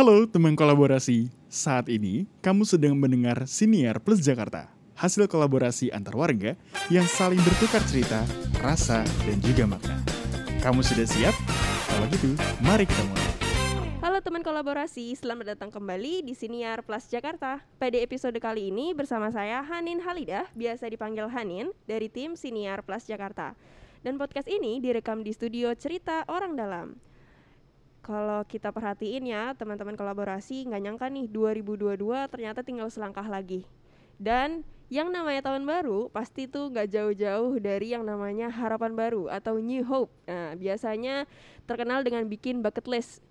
Halo teman kolaborasi, saat ini kamu sedang mendengar Siniar Plus Jakarta, hasil kolaborasi antar warga yang saling bertukar cerita, rasa, dan juga makna. Kamu sudah siap? Kalau gitu, mari kita mulai. Halo teman kolaborasi, selamat datang kembali di Siniar Plus Jakarta. Pada episode kali ini bersama saya Hanin Halidah, biasa dipanggil Hanin, dari tim Siniar Plus Jakarta. Dan podcast ini direkam di studio Cerita Orang Dalam. Kalau kita perhatiin ya, teman-teman kolaborasi nggak nyangka nih 2022 ternyata tinggal selangkah lagi. Dan yang namanya tahun baru pasti tuh nggak jauh-jauh dari yang namanya harapan baru atau new hope. Nah, biasanya terkenal dengan bikin bucket list.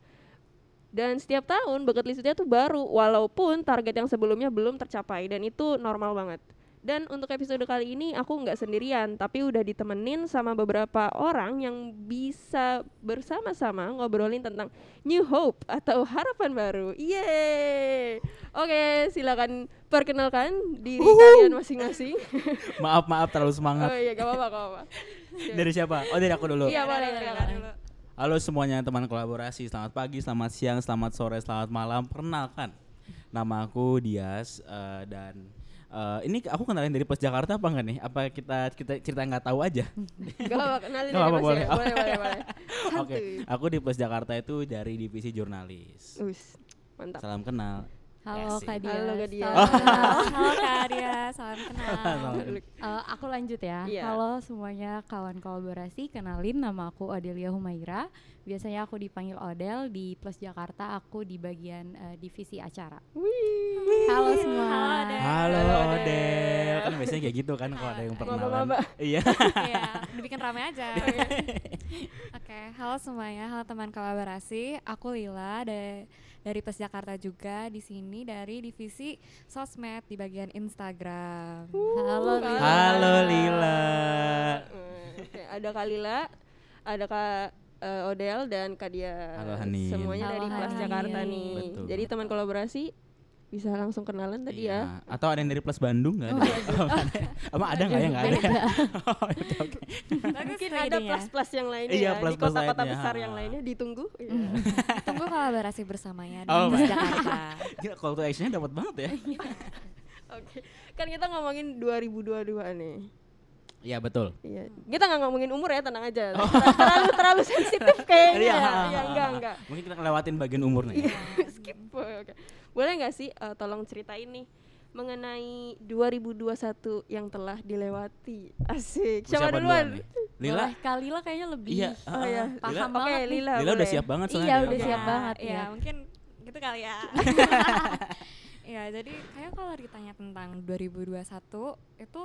Dan setiap tahun bucket list itu tuh baru walaupun target yang sebelumnya belum tercapai dan itu normal banget. Dan untuk episode kali ini aku nggak sendirian, tapi udah ditemenin sama beberapa orang yang bisa bersama-sama ngobrolin tentang New Hope atau harapan baru. Yeay! Oke, silakan perkenalkan diri kalian masing-masing. maaf maaf terlalu semangat. oh iya, gak apa-apa, gak apa-apa. Dari siapa? Oh dari aku dulu. Iya, boleh, silakan dulu. Halo semuanya teman kolaborasi. Selamat pagi, selamat siang, selamat sore, selamat malam. Perkenalkan, nama aku Dias eh, dan eh, ini aku kenalin dari Plus Jakarta apa enggak nih? Apa kita kita cerita nggak tahu aja? Gak apa-apa, kenalin Gak apa-apa, Mas boleh. ya. Boleh, boleh, boleh. Oke, Santuy. aku di Plus Jakarta itu dari divisi jurnalis. Us, mantap. Salam kenal. Halo Asik. Kak Dias. Halo, Kak kenal. Halo Kak Dias, salam kenal. Eh, aku lanjut ya. Iya. Halo semuanya kawan kolaborasi, kenalin nama aku Odelia Humaira. Biasanya aku dipanggil Odel di Plus Jakarta, aku di bagian eh, divisi acara. Wih. Halo semua. Halo, Odel. Halo Halo, Odel. Odel. Kan biasanya kayak gitu kan kalau ada yang perkenalan. Maba-maba. Iya. Iya, dibikin rame aja. Oke, halo semuanya, halo teman kolaborasi. Aku Lila dari dari Plus Jakarta juga di sini dari divisi sosmed di bagian Instagram. Halo Lila. Halo Lila. Oke, ada Kalila, ada Kak eh, Odel dan Kak Dia. Halo, Hanin. Semuanya Halo, dari Plus Hanin. Jakarta nih. Betul. Jadi teman kolaborasi bisa langsung kenalan tadi ya. Iya. Atau ada yang dari Plus Bandung nggak ada? Emang ada nggak ya? Nggak ada. ya? Oh, Mungkin tuh ada idenya. plus-plus yang lainnya Iya, ya. Di plus-plus kota-kota besar yang lainnya ditunggu. Iya. Tunggu kolaborasi bersamanya di Oh, Plus. Jakarta. Gila, call to actionnya dapat banget ya. Oke. Kan kita ngomongin 2022 nih. Iya betul. Iya. Kita nggak ngomongin umur ya, tenang aja. Ter- terlalu terlalu sensitif kayaknya. Iya, ya. Iya, enggak, enggak. Mungkin kita lewatin bagian umur nih. Iya, skip. Oke. Boleh nggak sih eh, tolong ceritain nih mengenai 2021 yang telah dilewati. Asik. Mau Siapa duluan? Lila. Boleh, Kak Lila kayaknya lebih Iya. Oh ah, ya. ah. paham Oke, banget nih. Lila. Lila udah siap banget soalnya Iya, dia. udah Iya, siap banget Iya, ya. mungkin gitu kali ya. Iya, jadi kayak kalau ditanya tentang 2021 itu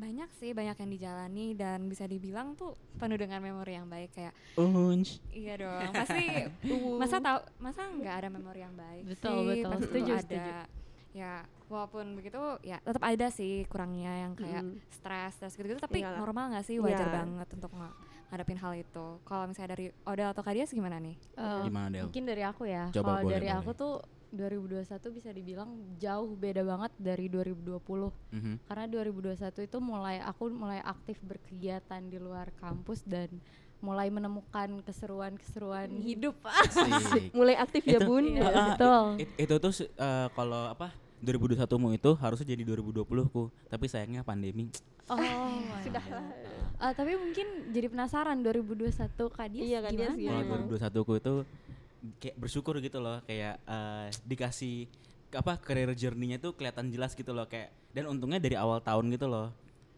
banyak sih banyak yang dijalani dan bisa dibilang tuh penuh dengan memori yang baik kayak Unj. iya dong pasti masa tahu masa nggak ada memori yang baik Betul, sih betul. pasti Setuju, ada setuju. ya walaupun begitu ya tetap ada sih kurangnya yang kayak Mm. stres stres gitu, gitu tapi Iyalah. normal nggak sih wajar Iya. banget untuk ng- ngadapin hal itu kalau misalnya dari Odel atau Kadias gimana nih Eh, Gimana Del? Mungkin dari aku ya. Kalau dari boleh. aku tuh 2021 bisa dibilang jauh beda banget dari 2020. Mhm. Karena 2021 itu mulai aku mulai aktif berkegiatan di luar kampus dan mulai menemukan keseruan-keseruan hidup. Asik. Mulai aktif ya, Itu- Bun. Iya, ah, betul. it- itu tuh eh, kalau apa 2021 mu itu harusnya jadi 2020 ku tapi sayangnya pandemi Oh, Sudah my lah. God. Eh, tapi mungkin jadi penasaran 2021 Kak Dias Iya, gimana? emang. 2021 ku itu kayak bersyukur gitu loh kayak eh, dikasih apa career journey-nya tuh kelihatan jelas gitu loh kayak dan untungnya dari awal tahun gitu loh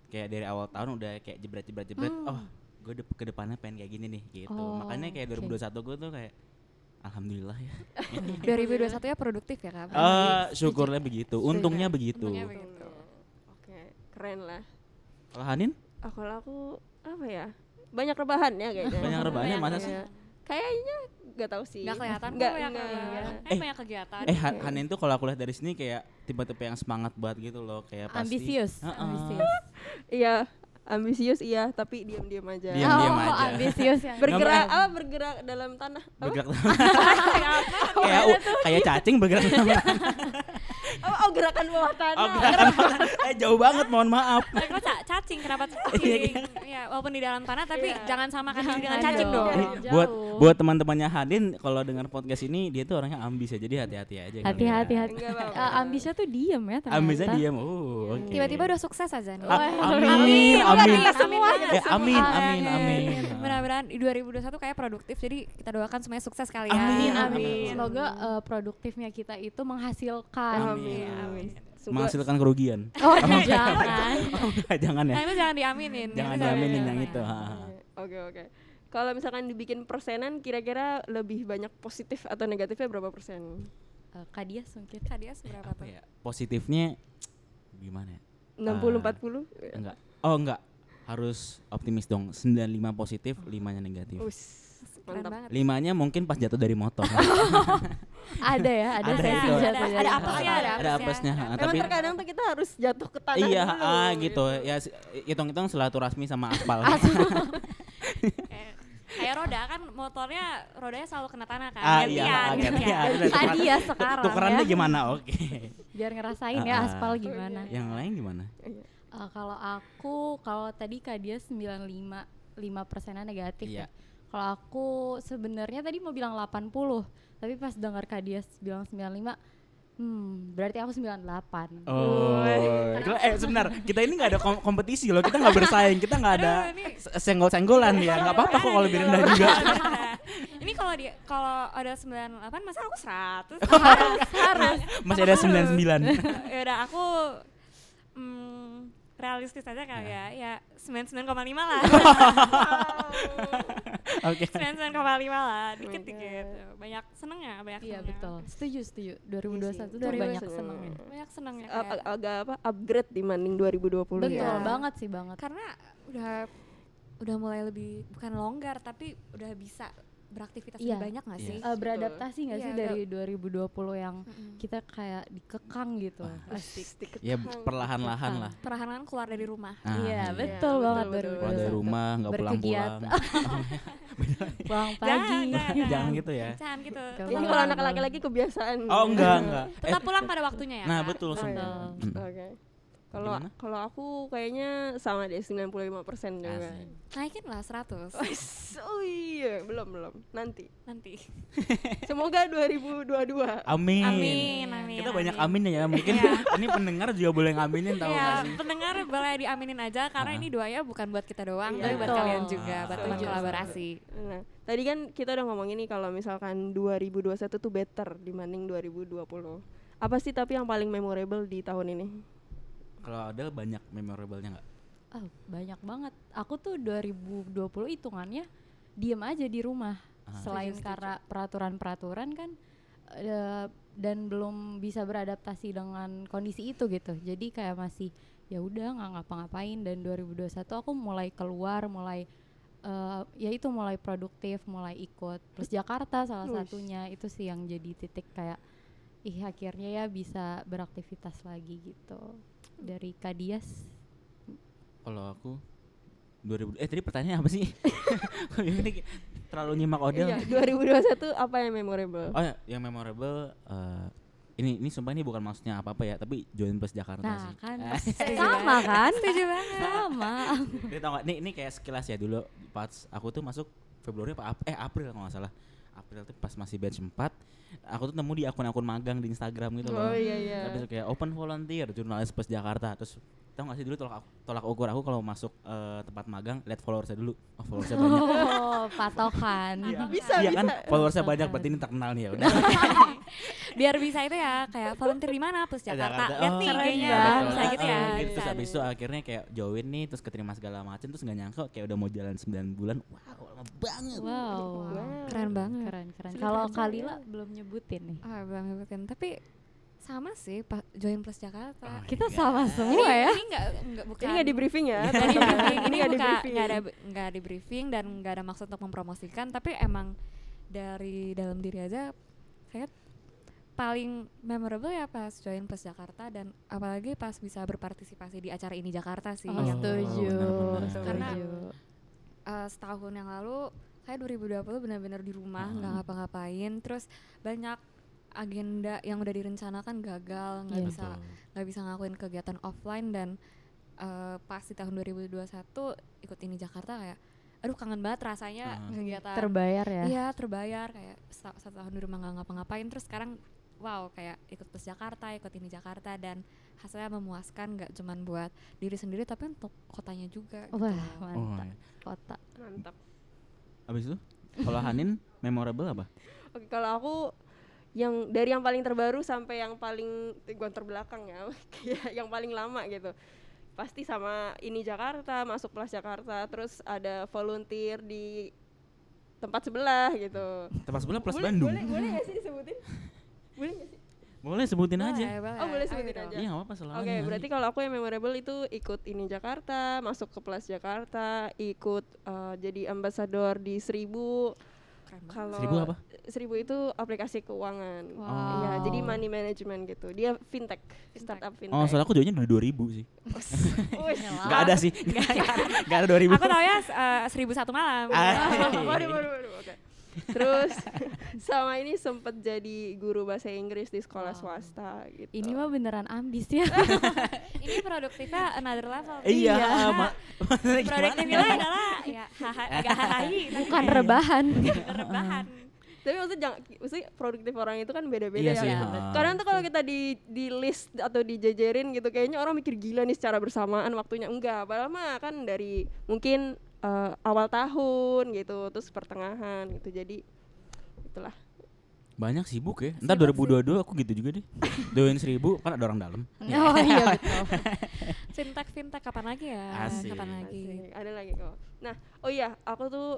kayak dari awal tahun udah kayak jebret jebret jebret oh gue de- ke depannya pengen kayak gini nih gitu Oh, makanya kayak oke. 2021 gue tuh kayak alhamdulillah ya 2021 ya produktif ya kak Eh syukurnya begitu untungnya begitu Untungnya begitu Oke, keren lah. kalau Hanin Ah, kalau aku apa ya? Banyak rebahan ya kayaknya. banyak rebahannya mana sih Iya. Kayaknya nggak tahu sih. nggak kelihatan Nggak, kok banyak nggak. kegiatan. Eh, eh banyak kegiatan Eh Han- Hanin tuh kalau aku lihat dari sini kayak tipe-tipe yang semangat banget gitu loh kayak pasti Ambisius, Heeh. ambisius. Iya, ambisius iya, tapi diam-diam aja. Diam. Diam-diam oh, aja. ambisius ya. bergerak apa bergerak dalam tanah apa? bergerak kayak u- kayak cacing bergerak oh, oh, gerak gerakan bawah tanah. Oh, gerakan eh jauh banget, mohon maaf. Eh, ca- cacing kenapa cacing? ya walaupun di dalam tanah tapi Iya. jangan samakan dengan cacing dong. dong. Jauh. buat buat teman-temannya Hadin kalau dengar podcast ini dia tuh orangnya ambis ya jadi hati-hati aja kali Hati-hati ya. hati. Apa-apa. Eh, ambisnya tuh diem ya ternyata. ambisnya diam oh oke Tiba-tiba udah sukses aja nih. Amin. amin amin Iya, Eh, amin amin amin Mudah-mudahan di 2021 kayak produktif jadi kita doakan semuanya sukses kali ya. Amin, amin. Semoga eh, produktifnya kita itu menghasilkan. Amin. Amin. Semoga- menghasilkan kerugian Oh jangan. oh enggak, jangan ya Nah itu jangan diaminin. jangan diaminin yang itu. Oke oke. Kalau misalkan dibikin persenan, kira-kira lebih banyak positif atau negatifnya berapa persen? Eh, Kak Dias mungkin. Kak dia seberapa apa tuh? ya positifnya gimana ya 60 Ah. 40? enggak oh enggak harus optimis dong 95 positif 5 nya negatif Us, mantap. limanya mungkin pas jatuh dari motor Ada ya, ada, Ada sesi itu. jatuh Ada- ada motor. apesnya, ada ada apesnya ha, Emang tapi terkadang tuh kita harus jatuh ke tanah iya dulu, ah gitu ya hitung-hitung silaturahmi sama aspal Kayak- Kayak roda kan motornya rodanya selalu kena tanah kan. ah gantian, iya ah, gantian. tukeran- Dias sekarang tukerannya ya. gimana oke Biar ngerasain ya Ah, ah. aspal gimana. yang lain gimana Eh, kalau aku, kalau tadi Kak Dias 95 5 persennya negatif Iya. ya. Kalau aku sebenarnya tadi mau bilang 80, tapi pas dengar Kak Dias bilang 95, hmm, berarti aku 98. Oh, Kalau- eh sebentar, kita ini nggak ada kom- kompetisi loh, kita nggak bersaing, kita nggak ada senggol-senggolan ya, nggak apa-apa kok kalau lebih rendah juga. Ini kalau dia kalau ada 98 masa aku 100. Harus. Masih ada 99 ya udah aku mm, realistis aja kali ya. Ya 99,5 lah. Oke. 99,5 lah. Dikit-dikit. Banyak senengnya, banyak Iya senengnya. betul. Setuju, setuju. 2021 tuh Iya sih. banyak 2021. senengnya. Banyak kayak. ag- agak apa upgrade dibanding 2020 Betul ya. banget sih banget. Karena udah udah mulai lebih bukan longgar tapi udah bisa beraktivitas Iya. lebih banyak gak Iya. sih? Eh, beradaptasi nggak Iya, sih dari 2020 yang Mm-mm. kita kayak dikekang gitu. Asik, dikekang. Ya perlahan-lahan lah. Perlahan-lahan keluar dari rumah. Ah, iya, iya. betul Iya, banget betul, betul. Keluar dari 2021. rumah nggak pulang-pulang. Pulang pagi. Jangan, jangan. Jangan gitu ya. Jangan gitu. Ini kalau anak laki-laki kebiasaan. Oh enggak enggak. Tetap pulang pada waktunya ya. Nah betul. Oke. Kalau kalau aku kayaknya sama deh 95% juga. Asik. Naikin lah 100 Wes, Oh iya, belum belum. Nanti. nanti. Semoga 2022. Amin. Amin, amin. Kita banyak amin ya. Mungkin ini pendengar juga boleh ngaminin tahu Iya, sih? pendengar boleh diaminin aja karena Ah. ini doanya bukan buat kita doang, Iya. tapi buat Betul. kalian juga, buat teman kolaborasi. Nah, tadi kan kita udah ngomongin nih kalau misalkan 2021 tuh better dibanding 2020. Apa sih tapi yang paling memorable di tahun ini? Kalau Adel banyak memorable-nya nggak? Oh, banyak banget. Aku tuh 2020 hitungannya diem aja di rumah. Ah. Selain Setuju, setuju. karena peraturan-peraturan kan eh, dan belum bisa beradaptasi dengan kondisi itu gitu. Jadi kayak masih ya udah nggak ngapa-ngapain dan 2021 aku mulai keluar, mulai eh, ya itu mulai produktif, mulai ikut plus Jakarta salah satunya itu sih yang jadi titik kayak ih akhirnya ya bisa beraktivitas lagi gitu. Dari Kadias Kalau aku 2000 eh tadi pertanyaannya apa sih? Terlalu nyimak Odel. Iya, 2021 apa yang memorable? Oh ya, yang memorable eh, ini ini sumpah ini bukan maksudnya apa-apa ya, tapi join plus Jakarta Nah sih. kan Eh, sama kan? Setuju banget. Sama. Ini tau gak, ini, ini kayak sekilas ya dulu pas aku tuh masuk Februari apa Ap- eh April kalau nggak salah. April tuh pas masih batch 4 aku tuh nemu di akun-akun magang di Instagram gitu loh. Oh iya iya. Kayak open volunteer jurnalis plus Jakarta terus tau gak sih dulu tolak tolak ukur aku kalau masuk eh, tempat magang lihat followersnya dulu oh followersnya banyak Oh, patokan. Bisa iya kan bisa. followersnya banyak berarti ini terkenal nih ya udah Biar bisa itu ya kayak volunteer di mana plus Jakarta. Jakarta. Lihat Oh, nih kayaknya bisa gitu ya. Gitu. terus habis itu akhirnya kayak join nih terus keterima segala macam terus nggak nyangka kayak udah mau jalan 9 bulan wow lama banget Wow. Keren banget. Keren keren. Kalau Kalila belum nyebutin nih. Ah, belum nyebutin. Tapi sama sih pa- join plus Jakarta. Oh, Kita iya. sama ini, semua ya. ini enggak enggak bukan Ini nggak di briefing ya? Nggak. Ini ini nggak di bukan briefing. nggak ada nggak di briefing dan nggak ada maksud untuk mempromosikan tapi emang dari dalam diri aja saya paling memorable ya pas join plus Jakarta dan apalagi pas bisa berpartisipasi di acara ini Jakarta sih Oh, yang setuju. benar-benar. Setuju. eh, setahun yang lalu saya 2020 benar-benar di rumah Hmm. nggak ngapa-ngapain terus banyak agenda yang udah direncanakan gagal nggak Iya. bisa nggak bisa ngelakuin kegiatan offline dan eh, pas di tahun 2021 ikut ini Jakarta kayak aduh kangen banget rasanya Ah. kegiatan terbayar ya iya terbayar kayak satu, satu tahun di rumah nggak ngapa-ngapain terus sekarang wow kayak ikut plus Jakarta ikut ini Jakarta dan hasilnya memuaskan nggak cuman buat diri sendiri tapi untuk kotanya juga gitu wah. Oh, mantap iya. kota Mantap. Abis itu kalau Hanin memorable apa? Oke, kalau aku yang dari yang paling terbaru sampai yang paling gua terbelakang ya, yang paling lama gitu. Pasti sama ini Jakarta, masuk Plus Jakarta, terus ada volunteer di tempat sebelah gitu. Tempat sebelah plus boleh, Bandung. Boleh, boleh gak sih disebutin? boleh gak sih? Boleh sebutin Boleh, aja. boleh. Oh, boleh Ayo sebutin dong. aja. Iya nggak apa-apa selalu. Oke, berarti kalau aku yang memorable itu ikut ini Jakarta, masuk ke Plus Jakarta, ikut eh, jadi ambasador di Seribu. Kalau Seribu apa? Seribu itu aplikasi keuangan. Wow. Iya, jadi Oh. money management gitu. Dia fintech, Fintech. startup fintech. Oh, soalnya aku joinnya udah 2000 sih. Wih, Enggak ada sih. Enggak ada 2000. aku tau ya seribu satu malam Ah. waduh, waduh, waduh, oke. Terus sama ini sempet jadi guru bahasa Inggris di sekolah Wow. swasta gitu. ini mah beneran ambis ya ini produktifnya another level Iya, ma- maksudnya produknya gimana? Mila adalah ya hahahi tapi bukan rebahan rebahan Tapi maksudnya jangan maksudnya produktif orang itu kan beda-beda Iya ya. sih. Iya, betul. Kadang tuh kalau kita di di list atau dijejerin gitu kayaknya orang mikir gila nih secara bersamaan waktunya enggak. Padahal mah kan dari mungkin eh, awal tahun gitu, terus pertengahan gitu. Jadi itulah. Banyak sibuk ya. Ntar 2022 aku gitu juga deh. Doain seribu kan ada orang dalam. oh iya betul fintech fintech kapan lagi ya Asik. kapan lagi Asik. Ada lagi kok. Nah, oh iya, aku tuh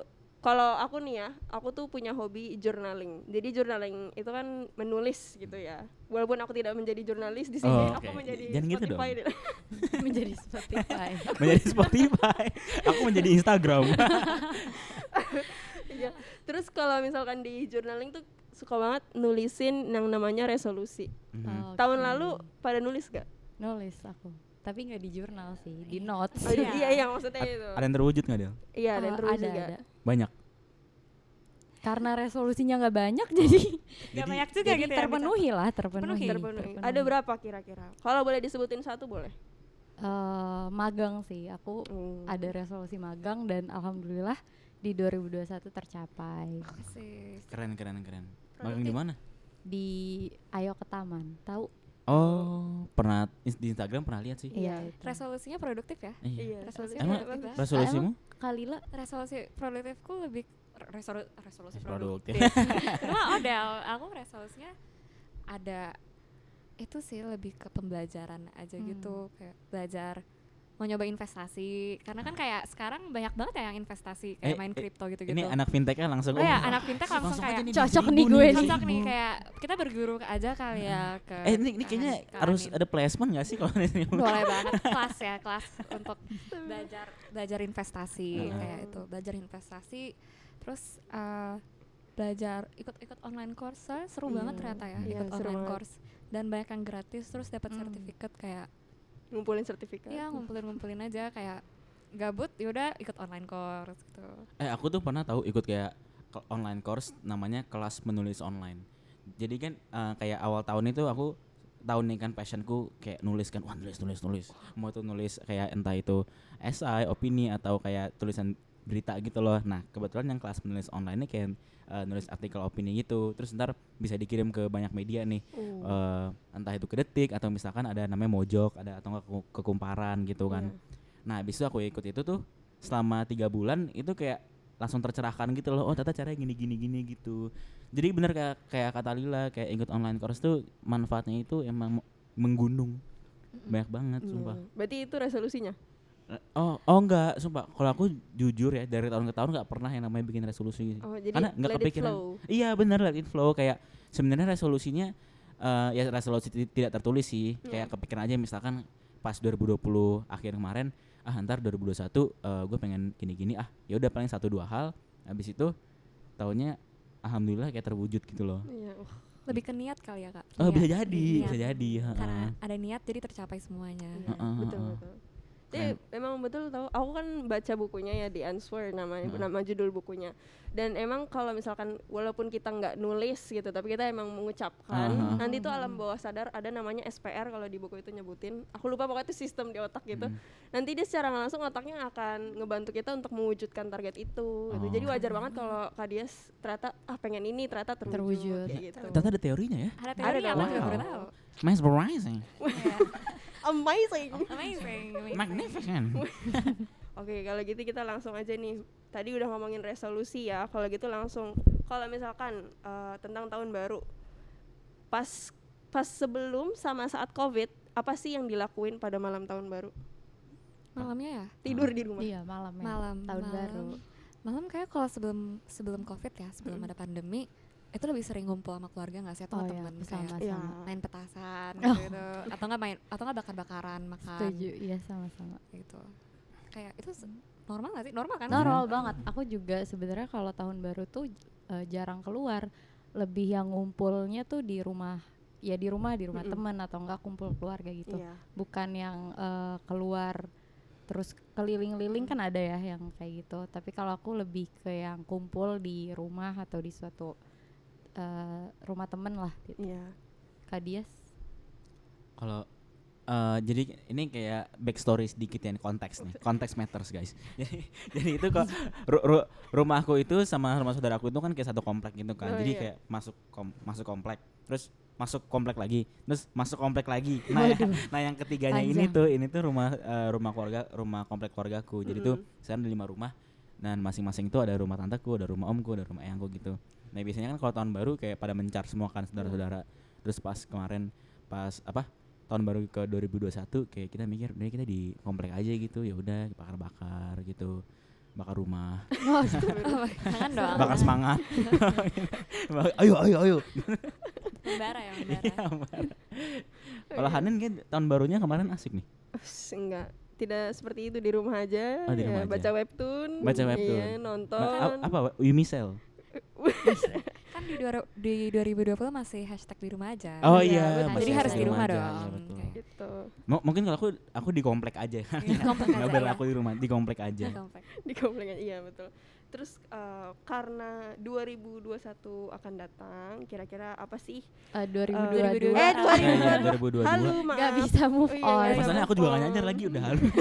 kalau aku nih ya, aku tuh punya hobi journaling. Jadi journaling itu kan menulis gitu ya. Walaupun aku tidak menjadi jurnalis di sini, Oh, aku oke. menjadi Jangan gitu Spotify dong. deh. menjadi Spotify Menjadi Spotify. aku menjadi Instagram. Iya. Terus kalau misalkan di journaling tuh suka banget nulisin yang namanya resolusi. Mhm. Tahun Oke. lalu pada nulis gak? nulis aku tapi nggak di jurnal sih di notes Oh, iya, Iya. iya, iya maksudnya itu. Ada yang terwujud nggak Del? Iya, dan Eh, terus ada juga. ada Banyak. karena resolusinya nggak banyak jadi Gak banyak juga jadi gitu ya terpenuhi lah terpenuhi, Terpenuhi. Ada berapa kira-kira? Kalau boleh disebutin satu boleh. Eh, magang sih aku Hmm. ada resolusi magang dan alhamdulillah di 2021 tercapai. Keren keren keren. Magang di mana? di Ayo ke Taman tahu Oh, pernah di Instagram pernah lihat sih. iya Iya. itu. resolusinya produktif ya Iya. Iya, Resolusi Emang produktif ya? resolusimu? Kalila resolusi produktifku lebih resolu- resolusi Produktif. produktif cuma odel aku resolusinya ada itu sih lebih ke pembelajaran aja Hmm. gitu kayak belajar mau nyoba investasi karena kan kayak sekarang banyak banget ya yang investasi Eh, kayak main eh, kripto gitu gitu Ini anak fintechnya langsung. oh ya "Oh, anak fintech langsung, aja kayak nih, Cocok 2000 nih gue nih. cocok nih 2000. kayak kita berguru aja kali ya ke Eh ini, ini kayaknya harus ada placement gak sih kalau di sini? boleh banget kelas ya kelas untuk belajar belajar investasi Heeh. kayak itu belajar investasi terus eh, belajar ikut-ikut online course seru Iya. banget ternyata ya Iya, ikut online banget. course dan banyak yang gratis terus dapat Hmm. sertifikat kayak Ngumpulin sertifikat. ya ngumpulin-ngumpulin aja kayak gabut yaudah ikut online course gitu Eh aku tuh pernah tahu ikut kayak online course namanya kelas menulis online. Jadi kan eh, kayak awal tahun itu aku tahun nih kan passionku kayak nulis kan wah nulis nulis nulis mau tuh nulis kayak entah itu esai opini atau kayak tulisan berita gitu loh nah kebetulan yang kelas menulis online ini kayak eh, nulis artikel opini gitu terus ntar bisa dikirim ke banyak media nih Uh. eh, entah itu ke detik atau misalkan ada namanya mojok ada atau ke, ke kumparan gitu kan Iya. Nah, habis itu aku ikut itu tuh selama tiga bulan itu kayak langsung tercerahkan gitu loh. Oh, ternyata caranya gini gini gini gitu. Jadi bener kayak kayak kata Lila kayak ikut online course tuh manfaatnya itu emang menggunung. Banyak banget, Iya. sumpah. Berarti itu resolusinya. Oh, oh enggak, sumpah. Kalau aku jujur ya dari tahun ke tahun nggak pernah yang namanya bikin resolusi. Oh, jadi Karena nggak kepikiran. flow. Iya, bener let it flow kayak sebenarnya resolusinya eh ya resolusi ti- tidak tertulis sih. Iya. Kayak kepikiran aja misalkan pas 2020 akhir kemarin ah ntar 2021 gue pengen gini-gini ah ya udah paling satu dua hal habis itu tahunnya alhamdulillah kayak terwujud gitu loh Iya. uh, lebih ke niat kali ya kak oh Niat. bisa jadi Niat. bisa jadi karena heeh. ada niat jadi tercapai semuanya iya, Heeh, betul heeh. Tapi emang betul tau, aku kan baca bukunya ya di Answer namanya Heeh. nama judul bukunya. Dan emang kalau misalkan walaupun kita nggak nulis gitu, tapi kita emang mengucapkan, Heeh. nanti tuh alam bawah sadar ada namanya SPR kalau di buku itu nyebutin. Aku lupa pokoknya itu sistem di otak gitu. Hmm. Nanti dia secara nggak langsung otaknya akan ngebantu kita untuk mewujudkan target itu. gitu. Oh. Jadi wajar banget kalau Kak Dias ternyata ah pengen ini ternyata terwujud, Terwujud. kayak gitu. Ternyata ada teorinya ya. Ada teori Wow. Mesmerizing. Amazing. Amazing. amazing. Magnificent. Oke, kalau gitu kita langsung aja nih. Tadi udah ngomongin resolusi ya. Kalau gitu langsung kalau misalkan eh, tentang tahun baru. Pas pas sebelum sama saat Covid, apa sih yang dilakuin pada malam tahun baru? Malamnya ya? Tidur di rumah. Iya malam ya. Malam. tahun malam. baru. Malam kayak kalau sebelum sebelum covid ya, sebelum Mm. ada pandemi, itu lebih sering ngumpul sama keluarga nggak sih atau Oh sama iya, sama kayak Iya. sama. main petasan Oh. gitu, atau nggak main atau nggak bakar-bakaran makan Setuju, iya sama-sama. gitu. Kayak itu normal nggak sih? Normal kan? Normal banget. Aku juga sebenarnya kalau tahun baru tuh eh, jarang keluar. Lebih yang ngumpulnya tuh di rumah ya di rumah di rumah Mm-mm. teman atau enggak kumpul keluarga gitu. Iya. Bukan yang eh, keluar terus keliling-liling kan ada ya yang kayak gitu. Tapi kalau aku lebih ke yang kumpul di rumah atau di suatu eh, rumah temen lah gitu. Iya. Kak Dias. Kalau eh, jadi ini kayak backstory sedikit ya konteks nih konteks matters guys jadi, jadi itu kok ru- ru- rumahku itu sama rumah saudaraku itu kan kayak satu komplek gitu kan Oh, jadi iya. kayak masuk kom- masuk komplek terus masuk komplek lagi terus masuk komplek lagi nah ya- nah yang ketiganya ini Panjang. tuh ini tuh rumah eh, rumah keluarga rumah komplek keluargaku jadi tuh Mm-mm. sekarang ada lima rumah dan masing-masing itu ada rumah tanteku ada rumah omku ada rumah eyangku gitu nah biasanya kan kalau tahun baru kayak pada mencar semua kan saudara-saudara terus pas kemarin pas apa tahun baru ke 2021 kayak kita mikir udah kita di komplek aja gitu ya udah bakar-bakar gitu bakar rumah Oh, jangan dong. bakar semangat ayo ayo ayo Membara ya, membara. Iya, marah. kalau Hanin kan tahun barunya kemarin asik nih Ups, enggak tidak seperti itu di rumah aja, Oh, di ya, rumah aja. baca webtoon, Baca iya, webtoon. nonton. Ma- a- apa Umisel kan di, dua, di 2020 masih hashtag di rumah aja. oh Iya, iya Jadi harus di rumah aja, dong. iya, betul. Kayak gitu M- mungkin kalau aku aku di komplek aja Di komplek nggak aku di rumah di komplek aja Di komplek. di komplek aja, iya betul. Terus eh, karena 2021 akan datang, kira-kira apa sih? Eh, 2022. 2022. Eh, Iya, 2022. 2022. Halo, Nggak maaf. bisa move Oh, iya, on. nggak bisa Masalahnya aku juga gak nyadar lagi udah halu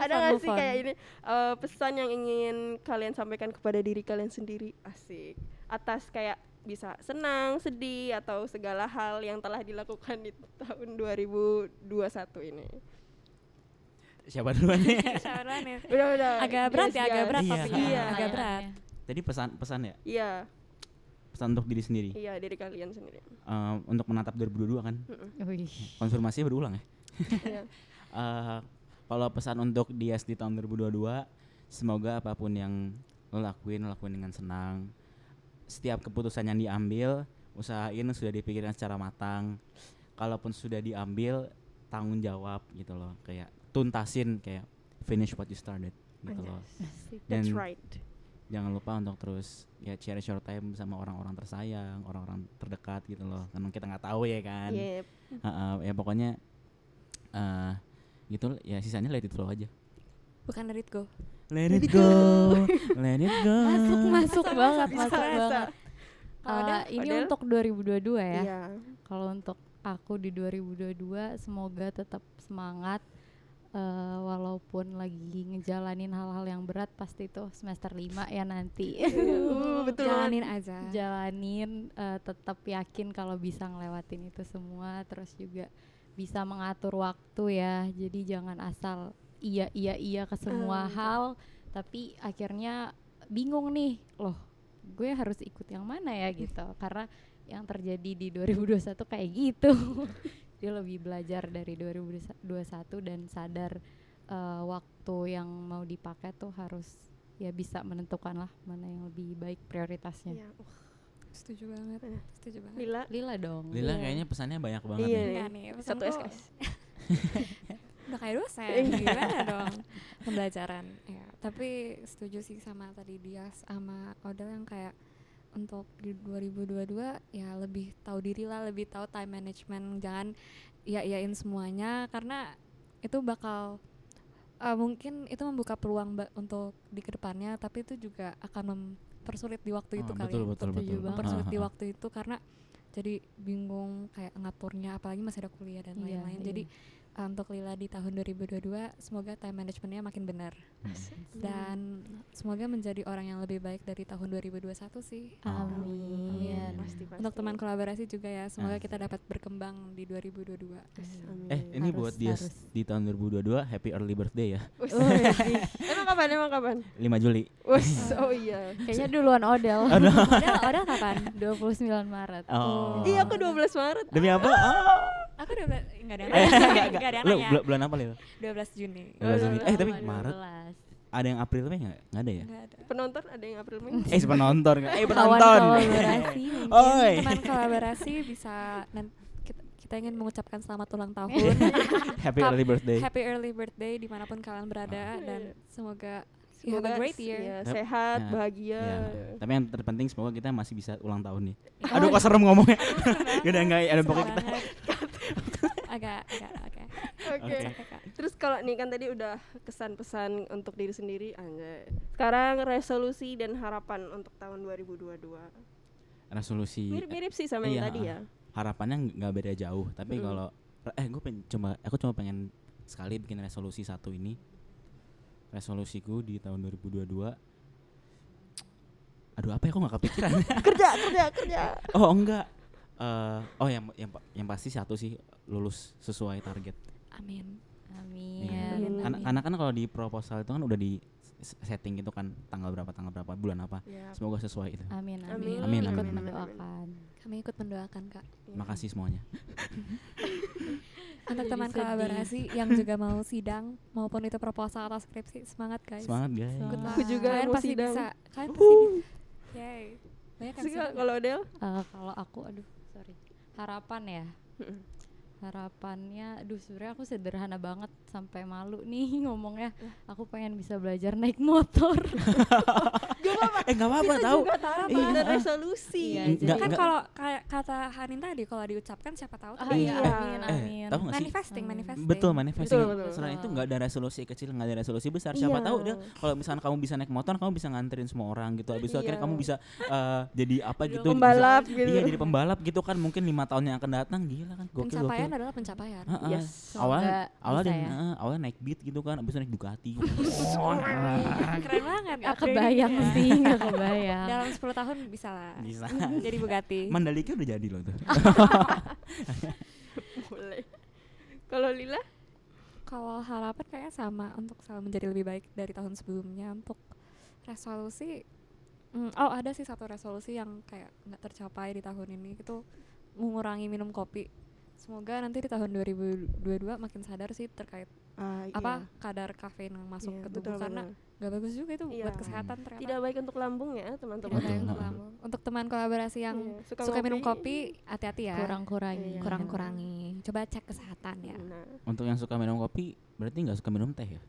Ada nggak sih kayak ini eh, pesan yang ingin kalian sampaikan kepada diri kalian sendiri? Asik. Atas kayak bisa senang, sedih atau segala hal yang telah dilakukan di tahun 2021 ini. siapa duluan nih Siapa duluan nih? Udah udah. Agak berat ya, agak berat Iya. topiknya. Iya. Agak berat. tadi pesan pesan ya Iya, pesan untuk diri sendiri iya diri kalian sendiri. Eh, untuk menatap 2022 kan Wih. konfirmasi berulang ya Iya. Kalau pesan untuk Dias di tahun 2022 semoga apa pun yang lo lakuin lo lakuin dengan senang setiap keputusan yang diambil usahain sudah dipikirkan secara matang kalaupun sudah diambil tanggung jawab gitu loh kayak tuntasin kayak finish what you started gitu loh. Dan That's right. jangan lupa untuk terus ya cherish your time sama orang-orang tersayang orang-orang terdekat gitu loh karena kita nggak tahu ya kan Yep. Heeh, ya pokoknya eh gitu ya sisanya let it flow aja Bukan let it go. let it go let it go Masuk masuk banget, bisa, masuk bisa. banget. Kalau ada, ini untuk 2022 ya. Iya. Kalau untuk aku di 2022 semoga tetap semangat eh, walaupun lagi ngejalanin hal-hal yang berat pasti itu semester 5 ya nanti. Uh, betul jalanin aja. Jalanin eh, tetap yakin kalau bisa ngelewatin itu semua terus juga bisa mengatur waktu ya. Jadi jangan asal iya iya iya ke semua Ah, hal tapi akhirnya bingung nih. Loh, gue harus ikut yang mana ya gitu. Karena yang terjadi di 2021 kayak gitu. Dia lebih belajar dari 2021 dan sadar eh, waktu yang mau dipakai tuh harus ya bisa menentukan lah mana yang lebih baik prioritasnya. Iya. Wah, Setuju banget. Eh. Setuju banget. Lila. Lila dong. Lila Iya. kayaknya pesannya banyak banget Iya. nih. Enggak nih, Satu SKS. udah kayak dosen Iya. gimana dong pembelajaran ya tapi setuju sih sama tadi Dias sama Odel yang kayak untuk di 2022 ya lebih tahu diri lah lebih tahu time management jangan ya iyain semuanya karena itu bakal eh, mungkin itu membuka peluang untuk di ke depannya tapi itu juga akan mempersulit di waktu itu Oh, kali betul betul Setuju betul. banget. mempersulit Ah, di ah, ah. waktu itu karena jadi bingung kayak ngaturnya apalagi masih ada kuliah dan Iya, lain-lain iya. jadi untuk Lila di tahun 2022 semoga time managementnya makin benar Hmm. dan semoga menjadi orang yang lebih baik dari tahun 2021 sih Amin. Amin. Pasti, pasti. untuk teman kolaborasi juga ya semoga Ah. kita dapat berkembang di 2022 Amin. Eh, ini Harus, buat dia harus. di tahun 2022 happy early birthday ya. Emang kapan? Emang kapan? 5 Juli. Oh iya. Kayaknya duluan Odel. Odel, Odel kapan? 29 Maret. Oh. Iya, aku 12 Maret. Demi apa? Oh. Aku 12 enggak ada yang nanya. enggak, Enggak ada yang Lu bulan apa, Lil? 12 Juni 12 Juni. Eh, tapi Maret 12. ada yang April Mei enggak? Enggak ada ya? enggak ada Penonton ada yang April Mei? Eh, penonton enggak? Eh, Kawan penonton. kolaborasi mungkin. Oi. teman kolaborasi bisa nan- kita, ingin mengucapkan selamat ulang tahun Happy early birthday. happy early birthday di mana pun kalian berada dan semoga you have Semoga a great year ya, Yap. sehat, Ya. bahagia. Ya. Tapi yang terpenting semoga kita masih bisa ulang tahun nih. Aduh, kok serem ngomongnya. Udah enggak ada pokoknya kita. Agak agak oke. Terus kalau nih kan tadi udah kesan pesan untuk diri sendiri, anjay. Sekarang resolusi dan harapan untuk tahun 2022. Resolusi Mirip-mirip sih sama yang Iya, tadi ya. harapannya nggak beda jauh tapi Mm-mm. kalau eh gue pengen cuma aku cuma pengen sekali bikin resolusi satu ini resolusiku di tahun 2022 aduh apa ya kok nggak kepikiran kerja, kerja, kerja. oh enggak Eh, oh yang yang yang pasti satu sih lulus sesuai target amin Amin. Iya. Amin. An- anak kan kalau di proposal itu kan udah di setting gitu kan tanggal berapa tanggal berapa bulan apa Ya. semoga sesuai itu Amin. Amin. Amin. Amin, Ikut amin, amin. mendoakan. kami ikut mendoakan kak makasih semuanya untuk Jadi teman kolaborasi yang juga mau sidang maupun itu proposal atau skripsi semangat guys. Semangat guys. Semangat. Aku juga kalian mau pasti sidang. bisa. Kalian pasti bisa. Yay. Banyak kalau Del? Eh, kalau aku aduh sorry. Harapan ya? Harapannya aduh sebenarnya aku sederhana banget sampai malu nih ngomongnya aku pengen bisa belajar naik motor eh nggak apa-apa tahu Iya. ada resolusi. Iya, jadi- kan kalau kayak kata Hanin tadi kalau diucapkan siapa tahu Ah, tuh iya, Iya. amin Eh, amin tahu nggak sih? manifesting Hmm. manifesting Betul manifesting. Betul, betul. Selain itu nggak ada resolusi kecil, nggak ada resolusi besar. Iya. Siapa tahu dia kalau misalnya kamu bisa naik motor, kamu bisa nganterin semua orang gitu. Habis itu Iya. akhirnya kamu bisa eh, jadi apa gitu? Pembalap bisa- gitu. Iya, jadi pembalap gitu kan mungkin lima tahun yang akan datang gila kan. Gokil pencapaian gokil. adalah pencapaian. Yes. Awalnya Semoga awalnya bisa dia- ya. Awalnya naik beat gitu kan, abis itu naik Ducati. keren banget Gak kebayang ya. sih gak kebayang dalam 10 tahun bisa lah Bisa. jadi Bugatti Mandalika udah jadi loh tuh. Boleh. Kalau Lila? kalau harapan kayaknya sama untuk selalu menjadi lebih baik dari tahun sebelumnya untuk resolusi mm, oh ada sih satu resolusi yang kayak nggak tercapai di tahun ini itu mengurangi minum kopi semoga nanti di tahun 2022 makin sadar sih terkait Ah, apa kadar kafein yang masuk Iya, ke tubuh betul, karena nggak bagus juga itu Iya. buat kesehatan ternyata. Tidak baik untuk lambung ya teman-teman. Baik untuk lambung. untuk teman kolaborasi yang Iya, suka, minum kopi hati-hati ya. Kurang-kurangi. Iya. kurang-kurangi. Coba cek kesehatan ya. Nah, Untuk yang suka minum kopi, berarti nggak suka minum teh ya?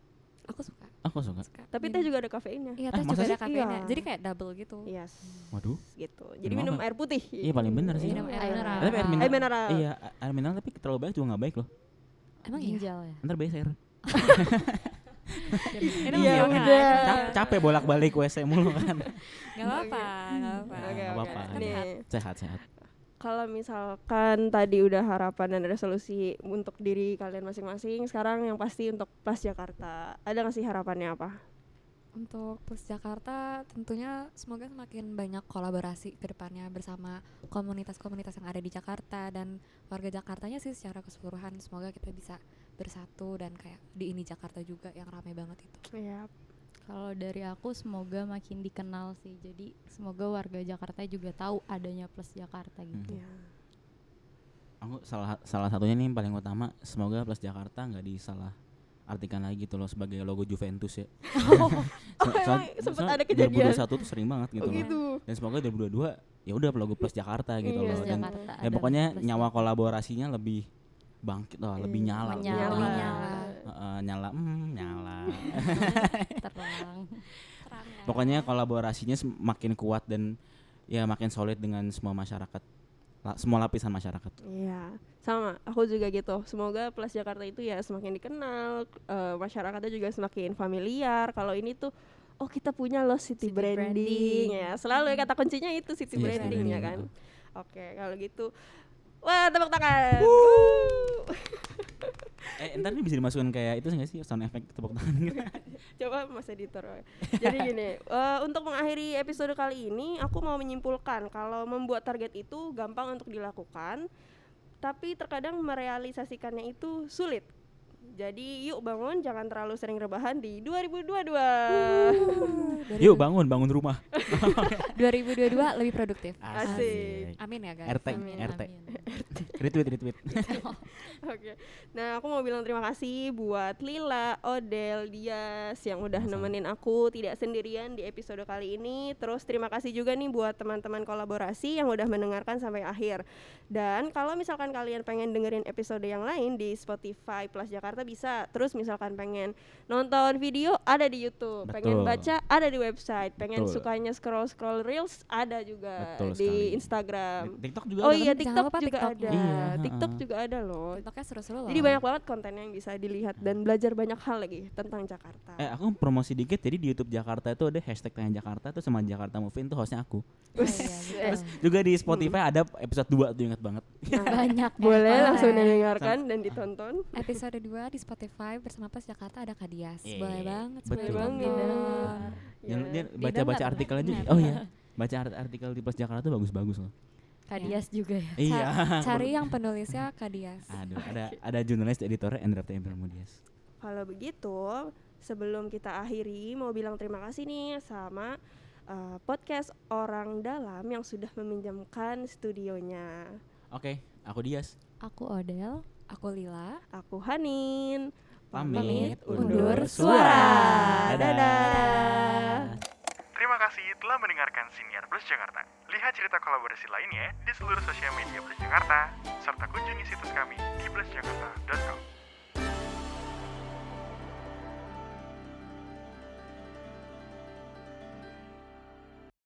aku suka Aku suka. suka tapi teh juga ada kafeinnya. iya Ah, teh masa juga ada kafeinnya Iya. jadi kayak double gitu Yes. Waduh. Gitu. Jadi Minum minum air putih. Iya, paling bener sih. Minum air mineral. Tapi air mineral. Air mineral. Iya, air mineral tapi terlalu banyak juga nggak baik loh. emang iya ginjal ya Ntar beser. Iya, udah. capek bolak-balik WC mulu kan. Nggak apa-apa, nggak apa-apa. Oke. apa-apa. Nih, Sehat, sehat. Kalau misalkan tadi udah harapan dan resolusi untuk diri kalian masing-masing, sekarang yang pasti untuk Plus Jakarta. Ada nggak sih harapannya apa? Untuk Plus Jakarta tentunya semoga semakin banyak kolaborasi ke depannya bersama komunitas-komunitas yang ada di Jakarta dan warga Jakartanya sih secara keseluruhan semoga kita bisa bersatu dan kayak di ini Jakarta juga yang ramai banget itu. Iya. Kalau dari aku semoga makin dikenal sih. Jadi semoga warga Jakarta juga tahu adanya Plus Jakarta gitu. Hmm. Iya. Aku salah salah satunya nih yang paling utama semoga Plus Jakarta nggak disalah artikan lagi gitu loh sebagai logo Juventus ya. Oh, So- so- emang sempet soalnya ada kejadian? 2021 tuh sering banget gitu Oh loh. gitu. Dan semoga 2022 ya udah logo Plus Jakarta gitu Iya. loh. Plus Dan Jakarta. ya pokoknya Plus nyawa kolaborasinya lebih bangkit lah, lebih Iya, nyala. gitu. menyala. Lebih nyala. Heeh, nyala, nyala. terang. Terang ya. Pokoknya kolaborasinya semakin kuat dan ya makin solid dengan semua masyarakat la- semua lapisan masyarakat. Iya, sama. Aku juga gitu. Semoga Plus Jakarta itu ya semakin dikenal, eh, masyarakatnya juga semakin familiar. Kalau ini tuh, oh kita punya loh city, City branding. branding. ya. Selalu ya kata kuncinya itu city Iya, branding city ya branding, kan. Oke, kalau gitu, wah tepuk tangan. Eh, ntar ini bisa dimasukin kayak itu nggak sih sound effect tepuk tangan gitu. Coba Mas Editor. Jadi gini, eh, untuk mengakhiri episode kali ini, aku mau menyimpulkan kalau membuat target itu gampang untuk dilakukan, tapi terkadang merealisasikannya itu sulit. Jadi yuk bangun, jangan terlalu sering rebahan di 2022. Yuk bangun, bangun rumah. 2022 lebih produktif. Asik. Amin ya guys. RT, Amin, RT. amin. Retweet, retweet. Oke. Nah, aku mau bilang terima kasih buat Lila, Odel, Dias yang udah Sama-sama. nemenin aku tidak sendirian di episode kali ini. Terus terima kasih juga nih buat teman-teman kolaborasi yang udah mendengarkan sampai akhir. Dan kalau misalkan kalian pengen dengerin episode yang lain di Spotify Plus Jakarta bisa. Terus misalkan pengen nonton video ada di YouTube, pengen Betul. baca ada di website, pengen Betul. sukanya scroll-scroll reels ada juga Betul di sekali. Instagram. TikTok juga Oh ada iya kan? TikTok lupa juga TikToknya. ada. Iya, TikTok juga ada loh. Seru-seru loh. Jadi banyak banget konten yang bisa dilihat dan belajar banyak hal lagi tentang Jakarta. Eh aku promosi dikit jadi di YouTube Jakarta itu ada hashtag tanya Jakarta tuh sama Jakarta Movie itu hostnya aku. Oh, iya. Terus Juga di Spotify ada episode 2 tuh ingat banget. banyak boleh banget. langsung didengarkan dan ditonton. Episode 2 di Spotify bersama Plus Jakarta ada Kadias. Iya, Boleh banget. betul. boleh banget. Jangan Ya. dia baca-baca artikelnya juga. Oh iya. Baca art- artikel di Plus Jakarta tuh bagus-bagus loh. Kadias juga ya. Iya. Cari yang penulisnya Kadias. Aduh, ada ada jurnalis editornya Endra T. Bermudias. Kalau begitu, sebelum kita akhiri mau bilang terima kasih nih sama uh, podcast orang dalam yang sudah meminjamkan studionya. Oke, aku Dias. Aku Odel. Aku Lila. Aku Hanin. Pamit, undur undur suara. suara. Dadah. Kasih telah mendengarkan Siniar Plus Jakarta. Lihat cerita kolaborasi lainnya di seluruh sosial media Plus Jakarta, serta kunjungi situs kami di plusjakarta.com.